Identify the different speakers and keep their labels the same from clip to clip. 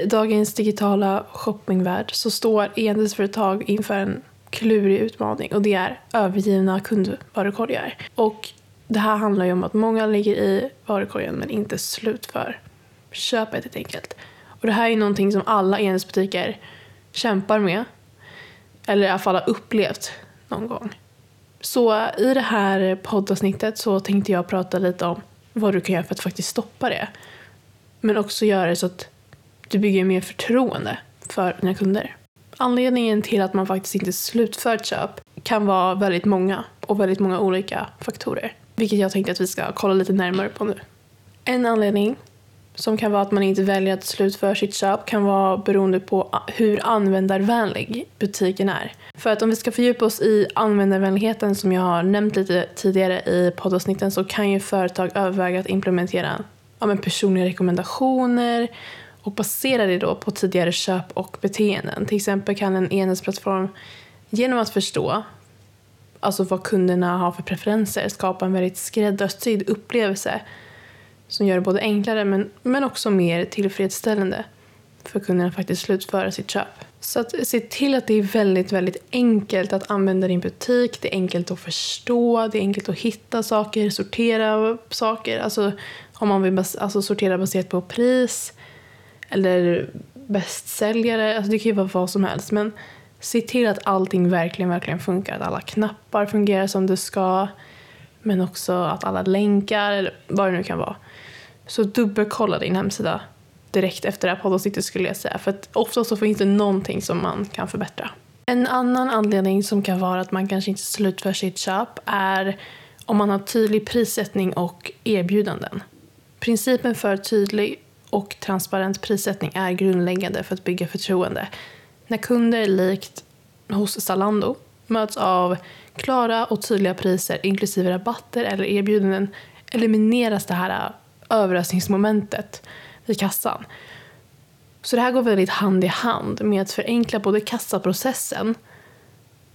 Speaker 1: I dagens digitala shoppingvärld så står e-handelsföretag inför en klurig utmaning och det är övergivna kundvarukorgar. Och det här handlar ju om att många ligger i varukorgen men inte slutför köpet helt enkelt. Och det här är någonting som alla e-handelsbutiker kämpar med. Eller i alla fall har upplevt någon gång. Så i det här poddavsnittet så tänkte jag prata lite om vad du kan göra för att faktiskt stoppa det. Men också göra det så att du bygger mer förtroende för dina kunder. Anledningen till att man faktiskt inte slutför ett köp kan vara väldigt många och väldigt många olika faktorer. Vilket jag tänkte att vi ska kolla lite närmare på nu. En anledning som kan vara att man inte väljer att slutföra sitt köp kan vara beroende på hur användarvänlig butiken är. För att om vi ska fördjupa oss i användarvänligheten som jag har nämnt lite tidigare i poddavsnitten så kan ju företag överväga att implementera ja, men personliga rekommendationer och basera det då på tidigare köp och beteenden. Till exempel kan en enhetsplattform genom att förstå alltså vad kunderna har för preferenser skapa en väldigt skräddarsydd upplevelse som gör det både enklare men, men också mer tillfredsställande för kunderna att faktiskt slutföra sitt köp. Så att se till att det är väldigt, väldigt enkelt att använda din butik. Det är enkelt att förstå, det är enkelt att hitta saker, sortera saker. Alltså om man vill bas alltså, sortera baserat på pris eller bästsäljare. Alltså det kan ju vara vad som helst. Men se till att allting verkligen, verkligen funkar. Att alla knappar fungerar som det ska. Men också att alla länkar, eller vad det nu kan vara. Så dubbelkolla din hemsida direkt efter det här poddavsnittet skulle jag säga. För att ofta så finns det någonting som man kan förbättra. En annan anledning som kan vara att man kanske inte slutför sitt köp är om man har tydlig prissättning och erbjudanden. Principen för tydlig och transparent prissättning är grundläggande för att bygga förtroende. När kunder likt hos Zalando möts av klara och tydliga priser inklusive rabatter eller erbjudanden elimineras det här överraskningsmomentet vid kassan. Så det här går väldigt hand i hand med att förenkla både kassaprocessen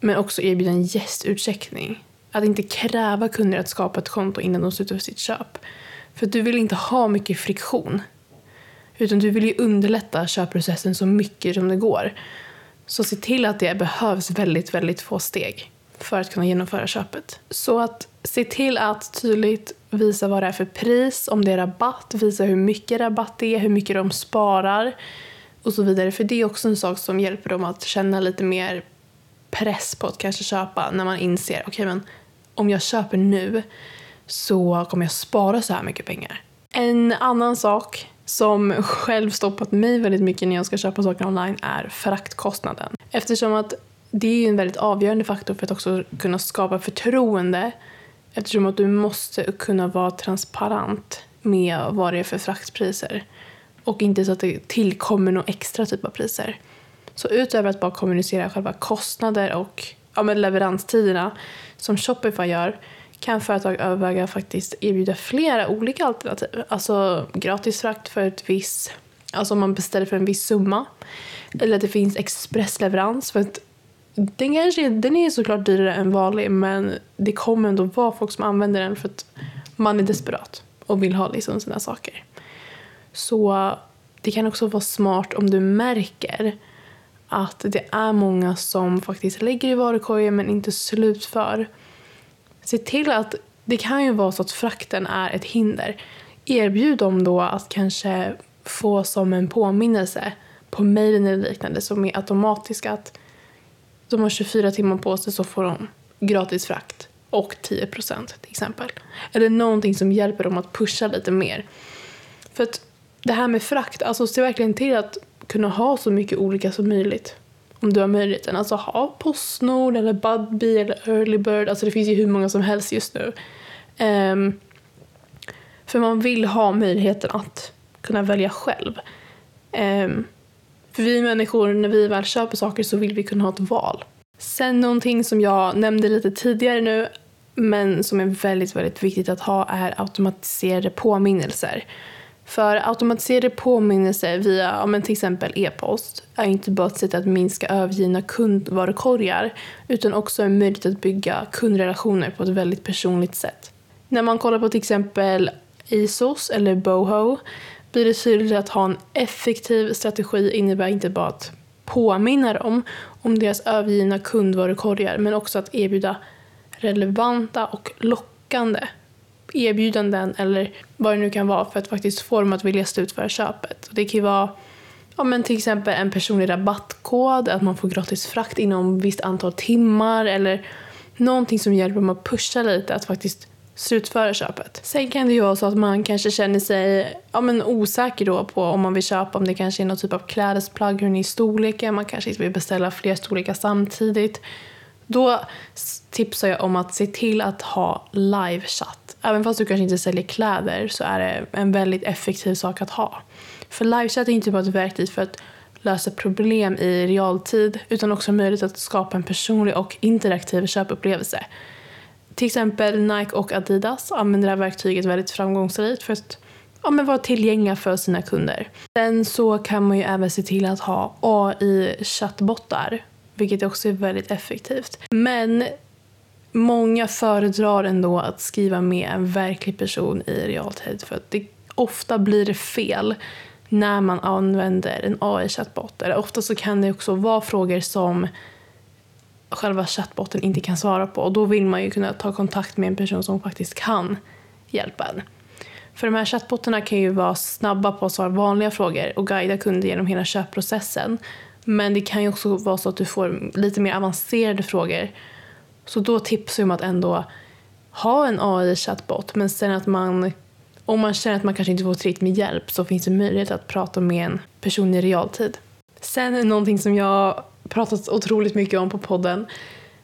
Speaker 1: men också erbjuda en gästutcheckning. Att inte kräva kunder att skapa ett konto innan de slutar sitt köp. För du vill inte ha mycket friktion. Utan du vill ju underlätta köpprocessen så mycket som det går. Så se till att det behövs väldigt, väldigt få steg för att kunna genomföra köpet. Så att se till att tydligt visa vad det är för pris, om det är rabatt, visa hur mycket rabatt det är, hur mycket de sparar och så vidare. För det är också en sak som hjälper dem att känna lite mer press på att kanske köpa när man inser, okej okay, men om jag köper nu så kommer jag spara så här mycket pengar. En annan sak som själv stoppat mig väldigt mycket när jag ska köpa saker online är fraktkostnaden. Eftersom att det är en väldigt avgörande faktor för att också kunna skapa förtroende eftersom att du måste kunna vara transparent med vad det är för fraktpriser och inte så att det tillkommer några extra typ av priser. Så utöver att bara kommunicera själva kostnader och ja, med leveranstiderna som Shopify gör kan företag överväga faktiskt erbjuda flera olika alternativ. Alltså gratis frakt för ett visst, alltså om man beställer för en viss summa. Eller att det finns expressleverans för att den, kanske, den är såklart dyrare än vanlig men det kommer ändå vara folk som använder den för att man är desperat och vill ha liksom sina saker. Så det kan också vara smart om du märker att det är många som faktiskt lägger i varukorgen men inte slutför. Se till att det kan ju vara så att frakten är ett hinder. Erbjud dem då att kanske få som en påminnelse på mejlen eller liknande som är automatiska, att de har 24 timmar på sig så får de gratis frakt och 10 procent till exempel. Eller någonting som hjälper dem att pusha lite mer. För att det här med frakt, alltså se verkligen till att kunna ha så mycket olika som möjligt. Om du har möjligheten. Alltså ha Postnord eller Budbee eller Early Bird. Alltså det finns ju hur många som helst just nu. Um, för man vill ha möjligheten att kunna välja själv. Um, för vi människor, när vi väl köper saker så vill vi kunna ha ett val. Sen någonting som jag nämnde lite tidigare nu, men som är väldigt, väldigt viktigt att ha är automatiserade påminnelser. För automatiserade påminnelser via ja, men till exempel e-post är inte bara ett sätt att minska övergivna kundvarukorgar utan också en möjlighet att bygga kundrelationer på ett väldigt personligt sätt. När man kollar på till exempel Isos eller Boho blir det tydligt att ha en effektiv strategi innebär inte bara att påminna dem om deras övergivna kundvarukorgar men också att erbjuda relevanta och lockande erbjudanden eller vad det nu kan vara för att faktiskt få dem att vilja slutföra köpet. Det kan ju vara ja, men till exempel en personlig rabattkod, att man får gratis frakt inom ett visst antal timmar eller någonting som hjälper dem att pusha lite att faktiskt slutföra köpet. Sen kan det ju vara så att man kanske känner sig ja, men osäker då på om man vill köpa, om det kanske är någon typ av klädesplagg, hur ni storleken, man kanske inte vill beställa fler storlekar samtidigt. Då tipsar jag om att se till att ha livechatt. Även fast du kanske inte säljer kläder så är det en väldigt effektiv sak att ha. För livechatt är inte bara ett verktyg för att lösa problem i realtid utan också möjlighet att skapa en personlig och interaktiv köpupplevelse. Till exempel Nike och Adidas använder det här verktyget väldigt framgångsrikt för att ja, men vara tillgängliga för sina kunder. Sen så kan man ju även se till att ha AI-chattbottar vilket också är väldigt effektivt. Men många föredrar ändå att skriva med en verklig person i realtid för att det, ofta blir det fel när man använder en AI-chattbot. Ofta så kan det också vara frågor som själva chattbotten inte kan svara på och då vill man ju kunna ta kontakt med en person som faktiskt kan hjälpa en. För de här chattbottarna kan ju vara snabba på att svara vanliga frågor och guida kunder genom hela köpprocessen. Men det kan ju också vara så att du får lite mer avancerade frågor. Så då tipsar jag om att ändå ha en AI-chattbot men sen att man om man känner att man kanske inte får tillräckligt med hjälp så finns det möjlighet att prata med en person i realtid. Sen någonting som jag pratat otroligt mycket om på podden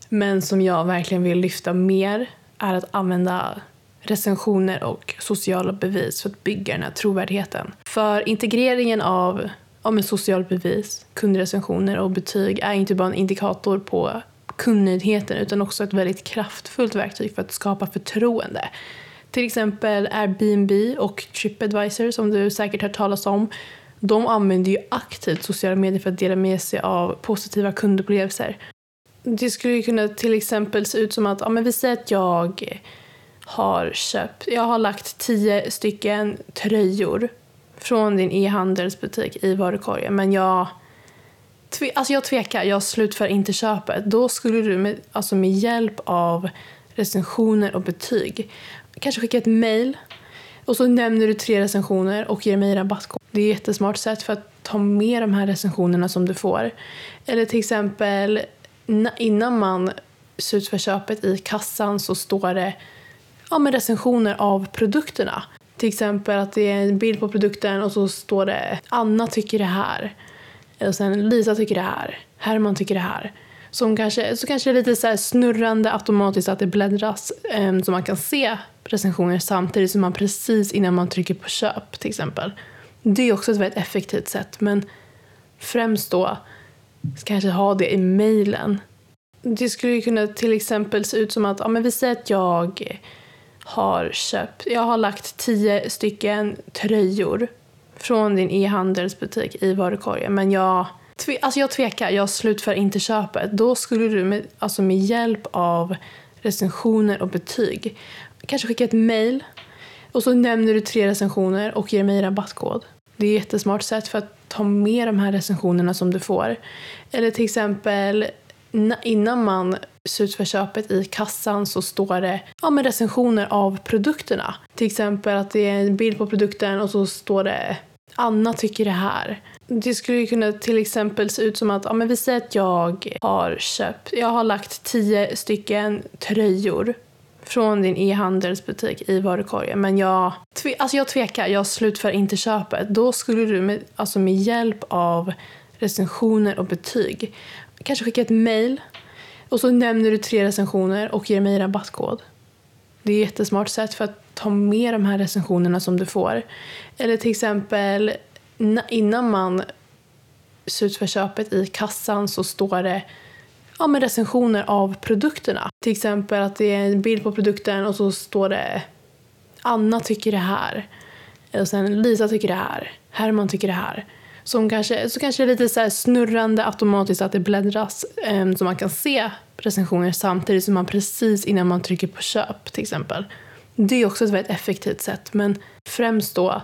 Speaker 1: men som jag verkligen vill lyfta mer är att använda recensioner och sociala bevis för att bygga den här trovärdigheten. För integreringen av ja, men bevis, kundrecensioner och betyg är inte bara en indikator på kundnöjdheten utan också ett väldigt kraftfullt verktyg för att skapa förtroende. Till exempel Airbnb och Tripadvisor som du säkert hört talas om. De använder ju aktivt sociala medier för att dela med sig av positiva kundupplevelser. Det skulle kunna till exempel se ut som att, ja men vi säger att jag har köpt, jag har lagt tio stycken tröjor från din e-handelsbutik i varukorgen men jag, tve, alltså jag tvekar, jag slutför inte köpet. Då skulle du med, alltså med hjälp av recensioner och betyg kanske skicka ett mail och så nämner du tre recensioner och ger mig rabattkod. Det är ett jättesmart sätt för att ta med de här recensionerna som du får. Eller till exempel innan man slutför köpet i kassan så står det ja, med recensioner av produkterna. Till exempel att det är en bild på produkten och så står det Anna tycker det här. Och sen Lisa tycker det här. Herman tycker det här. Som kanske, så kanske det är lite så snurrande automatiskt att det bläddras ehm, så man kan se recensioner samtidigt som man precis innan man trycker på köp till exempel. Det är också ett väldigt effektivt sätt men främst då kanske ha det i mejlen. Det skulle kunna till exempel se ut som att ja, men vi säger att jag har köpt, jag har lagt tio stycken tröjor från din e-handelsbutik i varukorgen men jag, tve, alltså jag tvekar, jag slutför inte köpet. Då skulle du med, alltså med hjälp av recensioner och betyg kanske skicka ett mail och så nämner du tre recensioner och ger mig rabattkod. Det är ett jättesmart sätt för att ta med de här recensionerna som du får. Eller till exempel innan man slutför köpet i kassan så står det ja, med recensioner av produkterna. Till exempel att det är en bild på produkten och så står det Anna tycker det här. Det skulle kunna till exempel se ut som att ja, men vi säger att jag har köpt, jag har lagt tio stycken tröjor från din e-handelsbutik i varukorgen men jag, tve, alltså jag tvekar, jag slutför inte köpet. Då skulle du med, alltså med hjälp av recensioner och betyg kanske skicka ett mail och så nämner du tre recensioner och ger mig rabattkod. Det är ett jättesmart sätt för att ta med de här recensionerna som du får. Eller till exempel innan man slutför köpet i kassan så står det ja, med recensioner av produkterna. Till exempel att det är en bild på produkten och så står det Anna tycker det här. Och sen Lisa tycker det här. Herman tycker det här. Som kanske, så kanske det är lite så snurrande automatiskt att det bläddras eh, så man kan se recensioner samtidigt som man precis innan man trycker på köp till exempel. Det är också ett väldigt effektivt sätt men främst då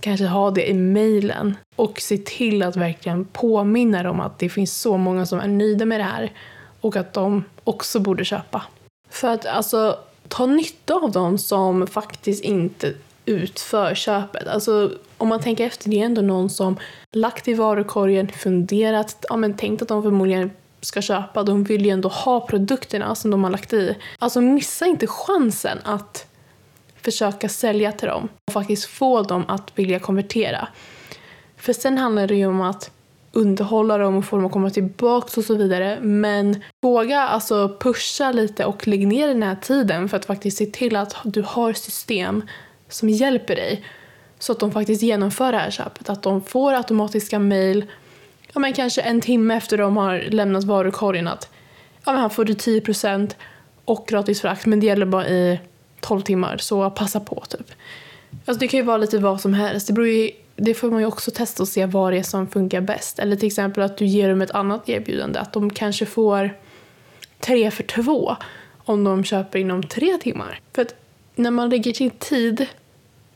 Speaker 1: kanske ha det i mejlen och se till att verkligen påminna dem att det finns så många som är nöjda med det här och att de också borde köpa. För att alltså ta nytta av dem som faktiskt inte utför köpet. Alltså om man tänker efter, det är ändå någon som lagt i varukorgen, funderat, ja men tänkt att de förmodligen ska köpa. De vill ju ändå ha produkterna som de har lagt i. Alltså missa inte chansen att försöka sälja till dem och faktiskt få dem att vilja konvertera. För sen handlar det ju om att underhålla dem och få dem att komma tillbaka och så vidare. Men våga alltså pusha lite och lägg ner den här tiden för att faktiskt se till att du har system som hjälper dig så att de faktiskt genomför det här köpet. Att de får automatiska mejl ja men kanske en timme efter de har lämnat varukorgen att ja men här får du 10% och gratis frakt men det gäller bara i 12 timmar så passa på typ. Alltså det kan ju vara lite vad som helst. Det, beror ju, det får man ju också testa och se vad det är som funkar bäst. Eller till exempel att du ger dem ett annat erbjudande. Att de kanske får tre för två om de köper inom tre timmar. För att när man lägger sin tid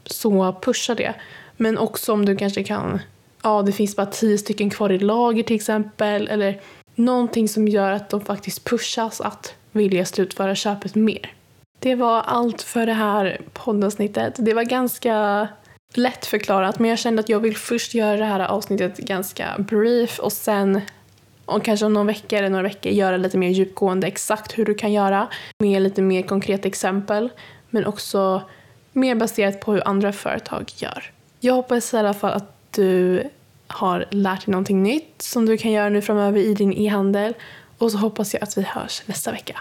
Speaker 1: så pusha det. Men också om du kanske kan, ja det finns bara tio stycken kvar i lager till exempel. Eller någonting som gör att de faktiskt pushas att vilja slutföra köpet mer. Det var allt för det här poddavsnittet. Det var ganska lätt förklarat men jag kände att jag vill först göra det här avsnittet ganska brief och sen och kanske om någon vecka eller några veckor göra lite mer djupgående exakt hur du kan göra med lite mer konkreta exempel men också mer baserat på hur andra företag gör. Jag hoppas i alla fall att du har lärt dig någonting nytt som du kan göra nu framöver i din e-handel och så hoppas jag att vi hörs nästa vecka.